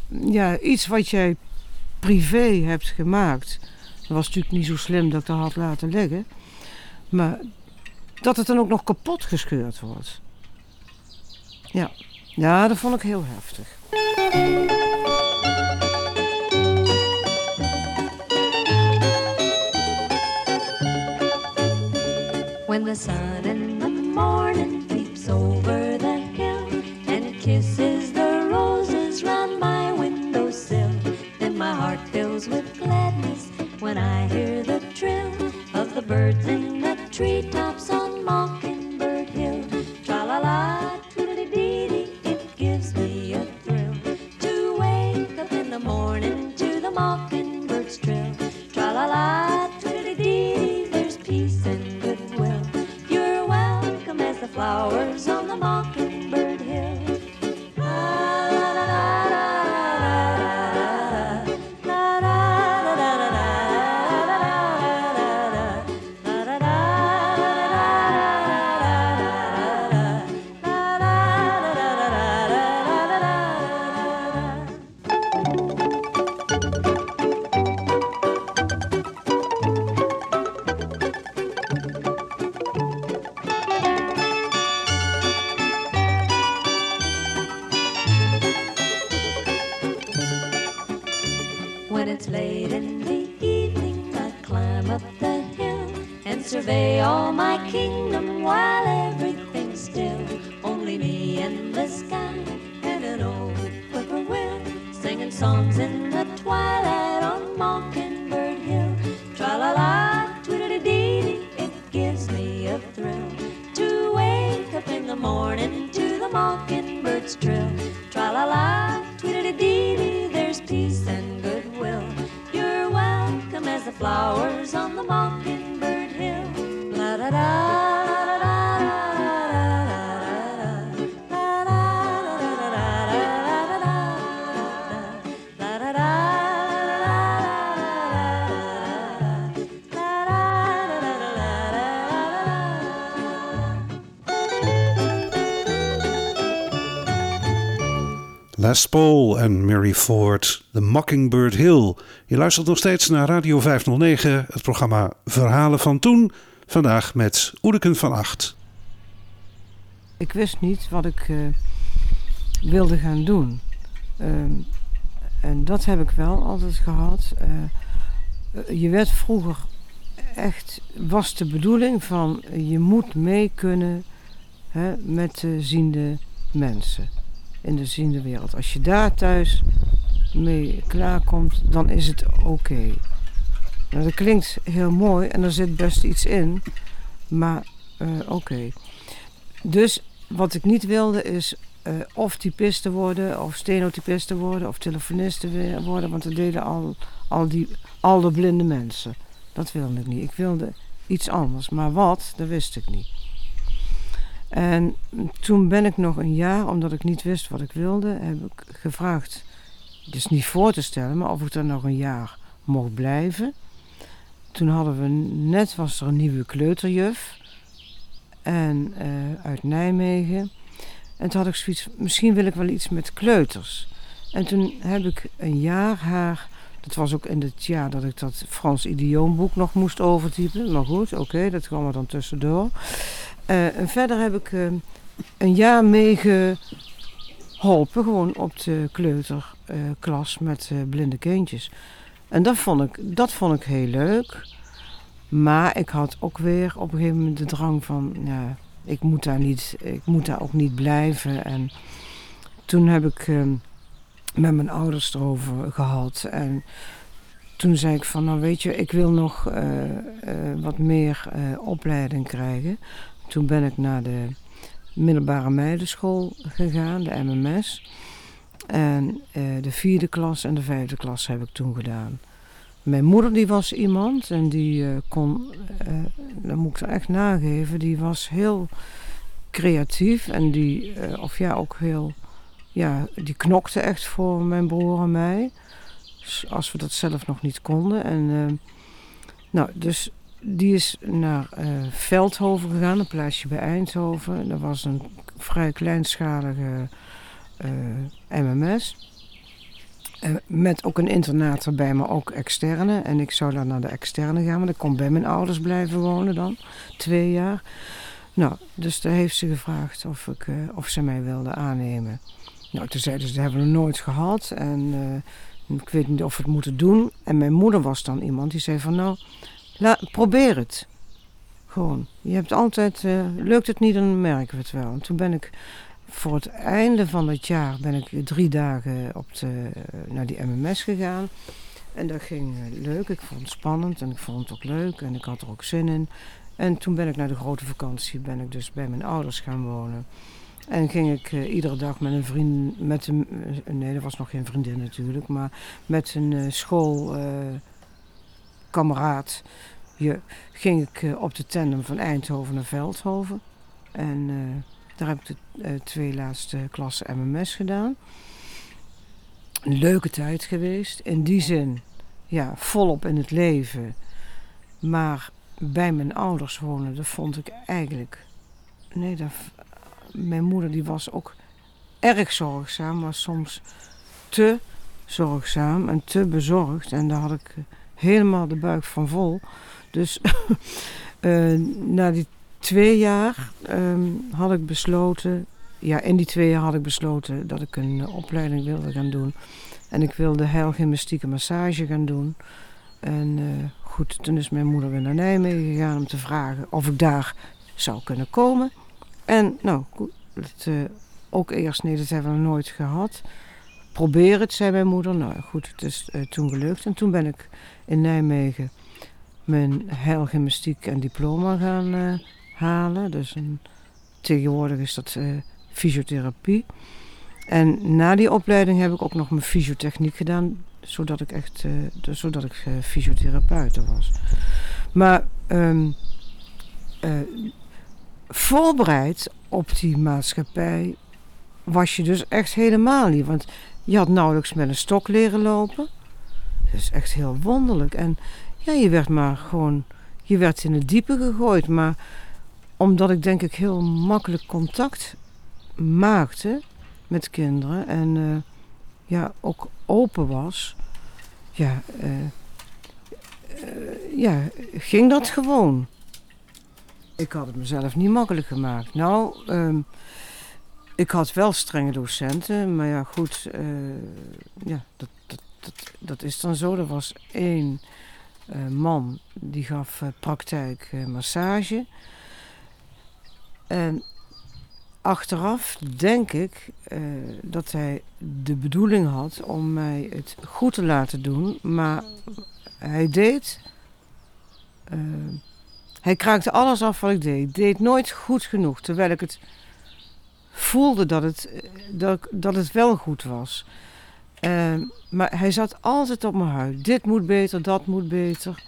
[SPEAKER 2] Ja, iets wat jij privé hebt gemaakt. Dat was natuurlijk niet zo slim dat ik dat had laten liggen. Maar dat het dan ook nog kapot gescheurd wordt. Ja, ja dat vond ik heel heftig.
[SPEAKER 5] When the sun in the morning treetops
[SPEAKER 1] Les Paul en Mary Ford, The Mockingbird Hill. Je luistert nog steeds naar Radio 509, het programma Verhalen van Toen. Vandaag met Oedeken van Acht.
[SPEAKER 2] Ik wist niet wat ik eh, wilde gaan doen. Ehm, en dat heb ik wel altijd gehad. Eh, eh, je werd vroeger echt, was de bedoeling van je moet mee kunnen hè, met de ziende mensen in de ziende wereld. Als je daar thuis mee klaarkomt, dan is het oké. Nou, dat klinkt heel mooi en er zit best iets in, maar eh, oké. Dus wat ik niet wilde is eh, of typiste worden, of stenotypiste worden, of telefoniste worden, want dat deden al, al, die, al de blinde mensen. Dat wilde ik niet. Ik wilde iets anders, maar wat, dat wist ik niet. En toen ben ik nog een jaar, omdat ik niet wist wat ik wilde, heb ik gevraagd, dus niet voor te stellen, maar of ik er nog een jaar mocht blijven. Toen hadden we net was er een nieuwe kleuterjuf en eh, uit Nijmegen. En toen had ik zoiets, misschien wil ik wel iets met kleuters. En toen heb ik een jaar haar, dat was ook in het jaar dat ik dat Frans idioomboek nog moest overtypen. Maar goed, oké, dat kwam er dan tussendoor. Eh, en verder heb ik eh, een jaar meegeholpen, gewoon op de kleuterklas met eh, blinde kindjes. En dat vond, ik, dat vond ik heel leuk. Maar ik had ook weer op een gegeven moment de drang van, ja, ik moet daar, niet, ik moet daar ook niet blijven. En toen heb ik eh, met mijn ouders erover gehad. En toen zei ik van, nou weet je, ik wil nog eh, wat meer opleiding krijgen. Toen ben ik naar de middelbare meidenschool gegaan, de MMS. En de vierde klas en de vijfde klas heb ik toen gedaan. Mijn moeder die was iemand en die kon, dat moet ik echt nageven, die was heel creatief en die, of ja, ook heel, ja, die knokte echt voor mijn broer en mij als we dat zelf nog niet konden. En, nou, dus die is naar uh, Veldhoven gegaan, een plaatsje bij Eindhoven. Dat was een vrij kleinschalige uh, MMS. met ook een internaat erbij, maar ook externe. En ik zou dan naar de externe gaan, want ik kon bij mijn ouders blijven wonen dan. Twee jaar. Nou, dus daar heeft ze gevraagd of, ik, of ze mij wilde aannemen. Nou, toen zeiden ze, dat hebben we nooit gehad. En ik weet niet of we het moeten doen. En mijn moeder was dan iemand die zei van nou, probeer het. Gewoon. Je hebt altijd, uh, lukt het niet, dan merken we het wel. En toen ben ik voor het einde van het jaar ben ik drie dagen op de, naar die MMS gegaan. En dat ging eh, leuk. Ik vond het spannend en ik vond het ook leuk en ik had er ook zin in. En toen ben ik naar de grote vakantie ben ik dus bij mijn ouders gaan wonen. En ging ik uh, iedere dag met een vriend, met een, nee, dat was nog geen vriendin natuurlijk, maar met een uh, schoolkameraad ging ik op de tandem van Eindhoven naar Veldhoven. En daar heb ik de twee laatste klassen MMS gedaan. Een leuke tijd geweest, in die zin, ja, volop in het leven. Maar bij mijn ouders wonen, dat vond ik eigenlijk, nee, dat mijn moeder die was ook erg zorgzaam, maar soms te zorgzaam en te bezorgd. En daar had ik helemaal de buik van vol. Dus uh, na die twee jaar um, had ik besloten, ja, in die twee jaar had ik besloten dat ik een uh, opleiding wilde gaan doen. En ik wilde heilgymnastieke massage gaan doen. En uh, goed, toen is mijn moeder weer naar Nijmegen gegaan om te vragen of ik daar zou kunnen komen. En nou, het, uh, ook eerst, nee, dat hebben we nooit gehad. Probeer het, zei mijn moeder. Nou goed, het is toen gelukt. En toen ben ik in Nijmegen mijn heilgymnastiek en diploma gaan uh, halen. Dus een, tegenwoordig is dat fysiotherapie. En na die opleiding heb ik ook nog mijn fysiotechniek gedaan, zodat ik echt uh, zodat ik fysiotherapeut was. Maar uh, voorbereid op die maatschappij was je dus echt helemaal niet. Want je had nauwelijks met een stok leren lopen. Dat is echt heel wonderlijk. En ja, je werd maar gewoon, je werd in het diepe gegooid. Maar omdat ik denk ik heel makkelijk contact maakte met kinderen en uh, ja, ook open was, ja, uh, uh, ja, ging dat gewoon ik had het mezelf niet makkelijk gemaakt. Nou, um, ik had wel strenge docenten, maar ja, goed, ja, dat, dat, dat, is dan zo. Er was één uh, man die gaf uh, praktijk massage. En achteraf denk ik dat hij de bedoeling had om mij het goed te laten doen, maar hij deed hij kraakte alles af wat ik deed. deed nooit goed genoeg, terwijl ik het voelde dat het, dat, dat het wel goed was. Uh, maar hij zat altijd op mijn huid. Dit moet beter, dat moet beter.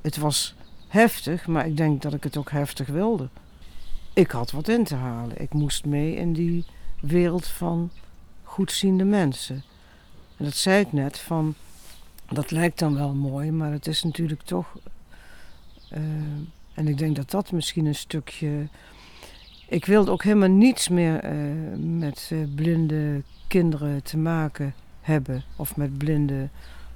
[SPEAKER 2] Het was heftig, maar ik denk dat ik het ook heftig wilde. Ik had wat in te halen. Ik moest mee in die wereld van goedziende mensen. En dat zei ik net, van, dat lijkt dan wel mooi, maar het is natuurlijk toch... Uh, en ik denk dat dat misschien een stukje. Ik wilde ook helemaal niets meer uh, met uh, blinde kinderen te maken hebben. Of met blinde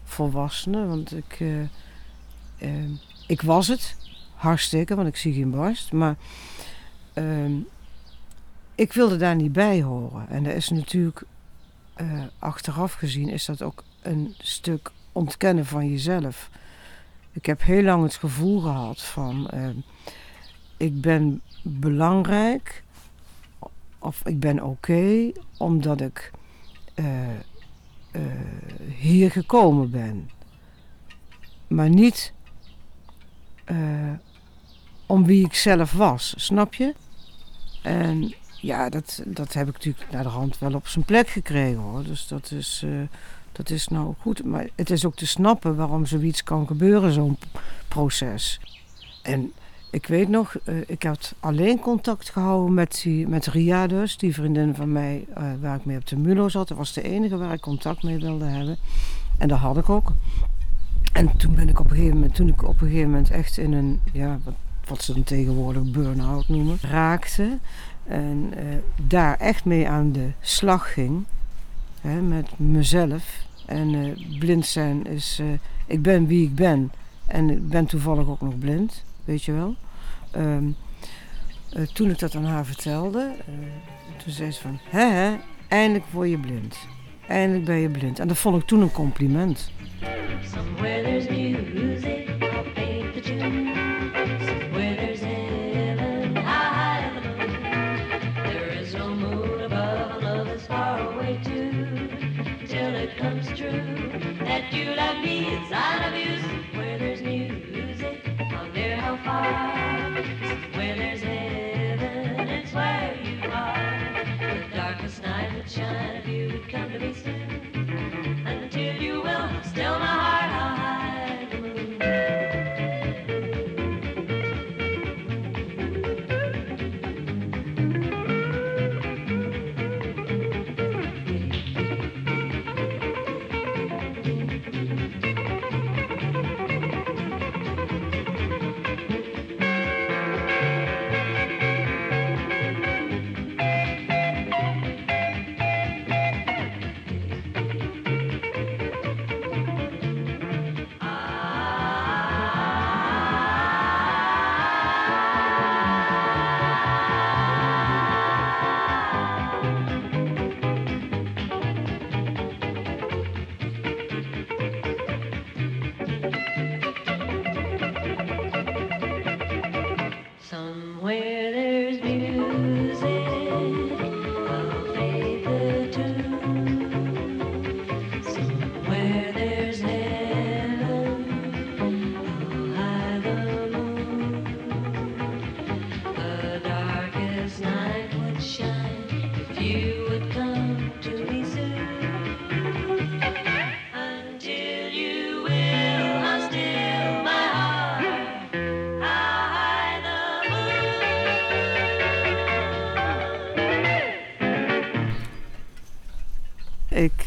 [SPEAKER 2] volwassenen. Want ik, uh, ik was het. Hartstikke, want ik zie geen borst. Maar ehm, ik wilde daar niet bij horen. En dat is natuurlijk, achteraf gezien, is dat ook een stuk ontkennen van jezelf. Ik heb heel lang het gevoel gehad van uh, ik ben belangrijk of ik ben oké omdat ik eh, hier gekomen ben. Maar niet eh, om wie ik zelf was, snap je? En ja, dat, dat heb ik natuurlijk naar de hand wel op zijn plek gekregen hoor. Dus dat is, eh, dat is nou goed. Maar het is ook te snappen waarom zoiets kan gebeuren, zo'n proces. En ik weet nog, eh, ik had alleen contact gehouden met, die, met Ria dus, die vriendin van mij eh, waar ik mee op de Mulo zat. Dat was de enige waar ik contact mee wilde hebben. En dat had ik ook. En toen ben ik op een gegeven moment, toen ik op een gegeven moment echt in een, ja, wat, wat ze dan tegenwoordig burn-out noemen, raakte. En eh, daar echt mee aan de slag ging. Hè, met mezelf. En blind zijn is, ik ben wie ik ben. En ik ben toevallig ook nog blind, weet je wel. Eh, toen ik dat aan haar vertelde, eh, toen zei ze van, hè eindelijk word je blind. Eindelijk ben je blind. En dat vond ik toen een compliment.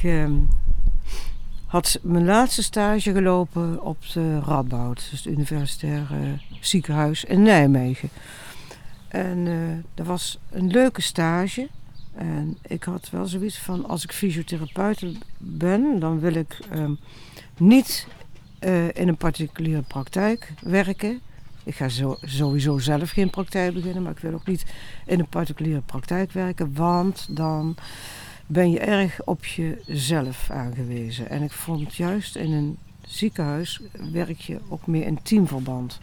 [SPEAKER 2] Ik ehm, had mijn laatste stage gelopen op de Radboud, dus het universitair eh, ziekenhuis in Nijmegen. En eh, dat was een leuke stage. En ik had wel zoiets van, als ik fysiotherapeut ben, dan wil ik ehm, niet eh, in een particuliere praktijk werken. Ik ga sowieso zelf geen praktijk beginnen, maar ik wil ook niet in een particuliere praktijk werken, want dan ben je erg op jezelf aangewezen. En ik vond juist in een ziekenhuis werk je ook meer in teamverband.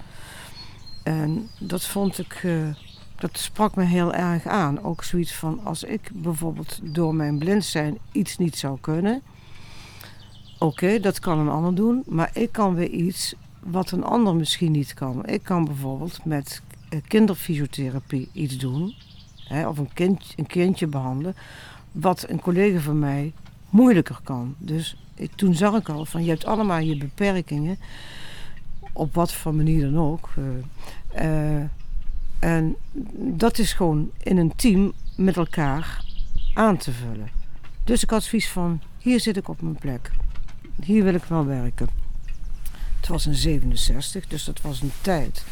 [SPEAKER 2] En dat vond ik, eh, dat sprak me heel erg aan. Ook zoiets van als ik bijvoorbeeld door mijn blind zijn iets niet zou kunnen. Oké, dat kan een ander doen, maar ik kan weer iets wat een ander misschien niet kan. Ik kan bijvoorbeeld met eh, kinderfysiotherapie iets doen, hè, of een, kind, een kindje behandelen, wat een collega van mij moeilijker kan. Dus toen zag ik al van je hebt allemaal je beperkingen, op wat voor manier dan ook. eh, eh, en dat is gewoon in een team met elkaar aan te vullen. Dus ik had zoiets van, hier zit ik op mijn plek. Hier wil ik wel werken. Het was in 67, dus dat was een tijd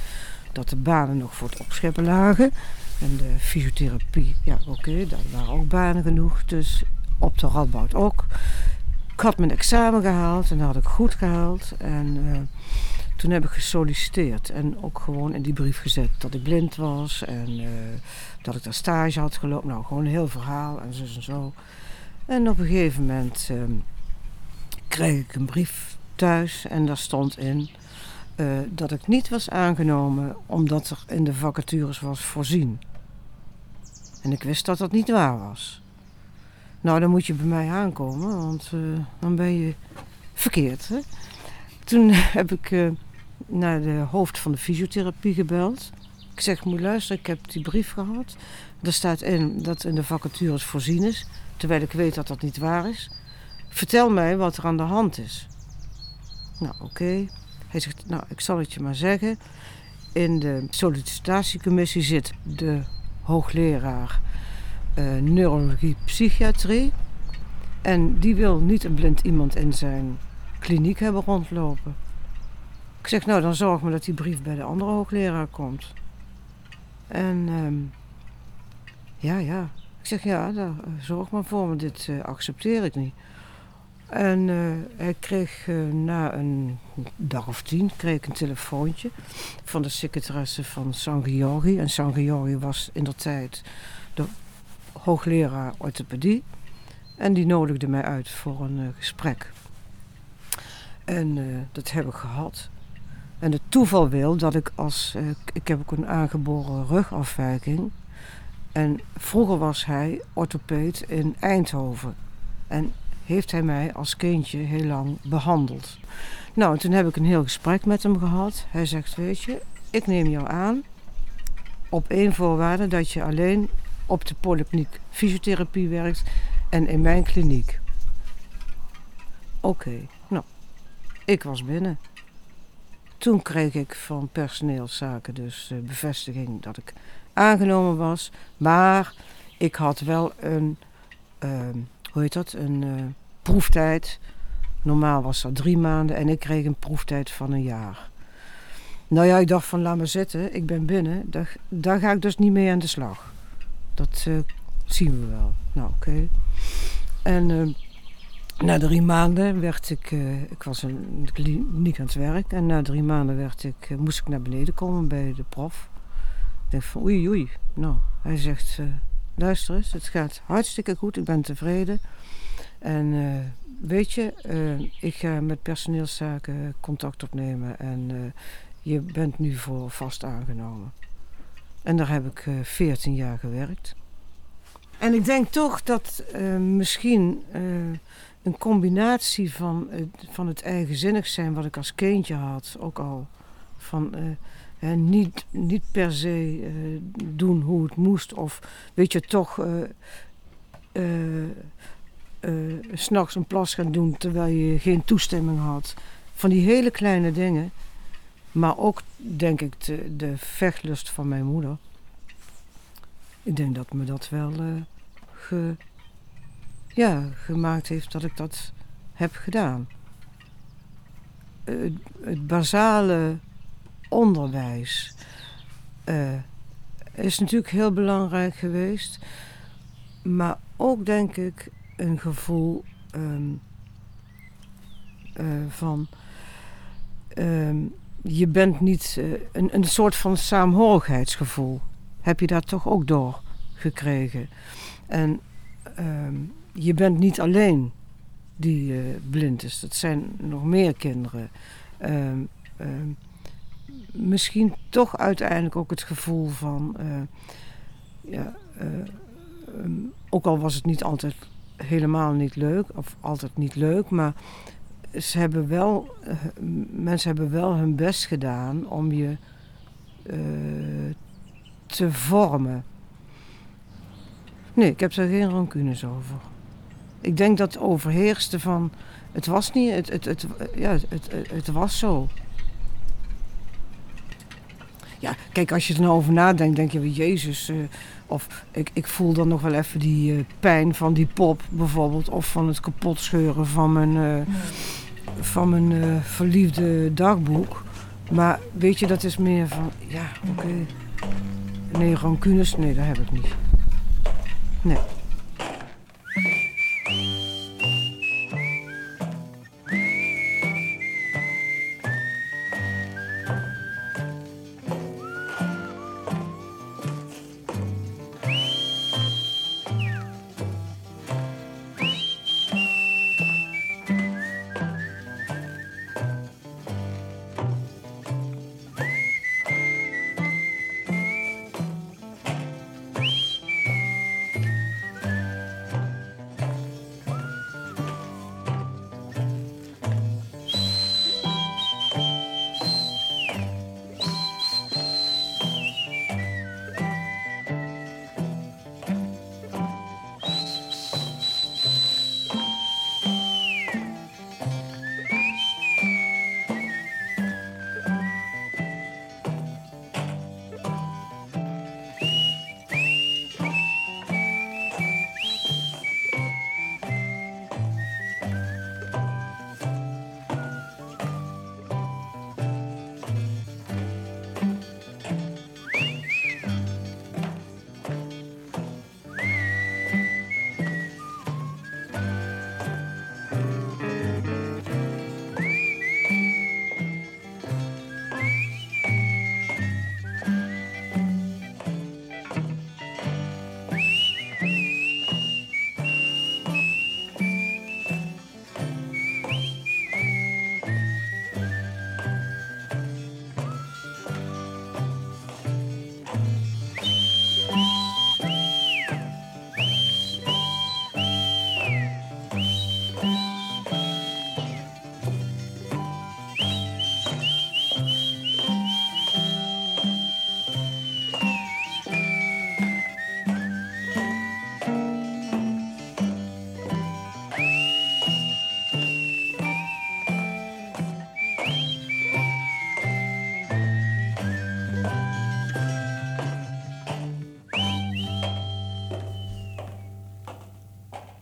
[SPEAKER 2] dat de banen nog voor het opscheppen lagen. En de fysiotherapie, ja oké, daar waren ook banen genoeg. Dus op de Radboud ook. Ik had mijn examen gehaald en dat had ik goed gehaald. En eh, toen heb ik gesolliciteerd en ook gewoon in die brief gezet dat ik blind was. En eh, dat ik daar stage had gelopen. Nou, gewoon een heel verhaal en zo en zo. En op een gegeven moment ehm, kreeg ik een brief thuis en daar stond in eh, dat ik niet was aangenomen omdat er in de vacatures was voorzien. En ik wist dat dat niet waar was. Nou, dan moet je bij mij aankomen, want eh, dan ben je verkeerd. Hè? Toen heb ik eh, naar de hoofd van de fysiotherapie gebeld. Ik zeg, moet luisteren, ik heb die brief gehad. Er staat in dat in de vacatures voorzien is, terwijl ik weet dat dat niet waar is. Vertel mij wat er aan de hand is. Nou, oké. Hij zegt, nou, ik zal het je maar zeggen. In de sollicitatiecommissie zit de hoogleraar eh, neurologie psychiatrie. En die wil niet een blind iemand in zijn kliniek hebben rondlopen. Ik zeg, nou dan zorg maar dat die brief bij de andere hoogleraar komt. En ehm, ja, ja. Ik zeg, ja, daar, eh, zorg maar voor, want dit eh, accepteer ik niet. En eh, hij kreeg eh, na een dag of tien kreeg ik een telefoontje van de secretaresse van San Georgi. En San Georgi was in der tijd de hoogleraar orthopedie. En die nodigde mij uit voor een eh, gesprek. En dat heb ik gehad. En het toeval wil dat ik als... ik heb ook een aangeboren rugafwijking. En vroeger was hij orthopeed in Eindhoven. En heeft hij mij als kindje heel lang behandeld. Nou, toen heb ik een heel gesprek met hem gehad. Hij zegt, weet je, ik neem jou aan op één voorwaarde dat je alleen op de polykliniek fysiotherapie werkt en in mijn kliniek. Oké, nou, ik was binnen. Toen kreeg ik van personeelszaken dus bevestiging dat ik aangenomen was. Maar ik had wel een, ehm, hoe heet dat, een eh, proeftijd. Normaal was dat drie maanden en ik kreeg een proeftijd van een jaar. Nou ja, ik dacht van laat maar zitten, ik ben binnen. Daar, ga ik dus niet mee aan de slag. Dat eh, zien we wel. Nou oké. En eh, na drie maanden werd ik, eh, ik was in de kliniek aan het werk. En na drie maanden werd ik, moest ik naar beneden komen bij de prof. Ik dacht van oei oei. Nou, hij zegt, luister eens, het gaat hartstikke goed, ik ben tevreden. En eh, weet je, eh, ik ga met personeelszaken contact opnemen en eh, je bent nu voor vast aangenomen. En daar heb ik eh 14 jaar gewerkt. En ik denk toch dat misschien een combinatie van, van het eigenzinnig zijn wat ik als kindje had, ook al van hè, niet, niet per se doen hoe het moest, of weet je toch eh, s'nachts een plas gaan doen terwijl je geen toestemming had. Van die hele kleine dingen, maar ook denk ik de, de vechtlust van mijn moeder. Ik denk dat me dat wel eh, ge, ja, gemaakt heeft dat ik dat heb gedaan. Het, het basale onderwijs eh, is natuurlijk heel belangrijk geweest. Maar ook denk ik een gevoel ehm, eh, van. ehm, je bent niet. eh, een, een soort van saamhorigheidsgevoel. Heb je daar toch ook door gekregen? En ehm, je bent niet alleen die eh, blind is. Dat zijn nog meer kinderen. Misschien toch uiteindelijk ook het gevoel van. ja, ook al was het niet altijd helemaal niet leuk, of altijd niet leuk, maar ze hebben wel, eh, mensen hebben wel hun best gedaan om je eh, te vormen. Nee, ik heb daar geen rancunes over. Ik denk dat overheerste van. Het was niet. Het, het, het, ja, het, het, het was zo. Ja, kijk, als je er nou over nadenkt, denk je wel, Jezus. eh, of ik, ik voel dan nog wel even die eh, pijn van die pop bijvoorbeeld. Of van het kapotscheuren van mijn, eh, van mijn verliefde dagboek. Maar weet je, dat is meer van, ja, oké. Nee, rancunes, nee, dat heb ik niet. Nee.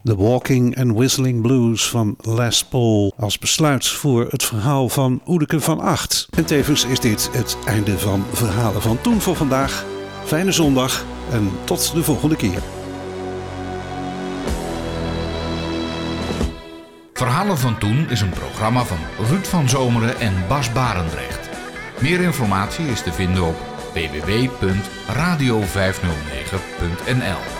[SPEAKER 1] The Walking and Whistling Blues van Les Paul als besluit voor het verhaal van Oedeke van Acht. En tevens is dit het einde van Verhalen van Toen voor vandaag. Fijne zondag en tot de volgende keer.
[SPEAKER 4] Verhalen van Toen is een programma van Ruud van Zomeren en Bas Barendrecht. Meer informatie is te vinden op www.radio509.nl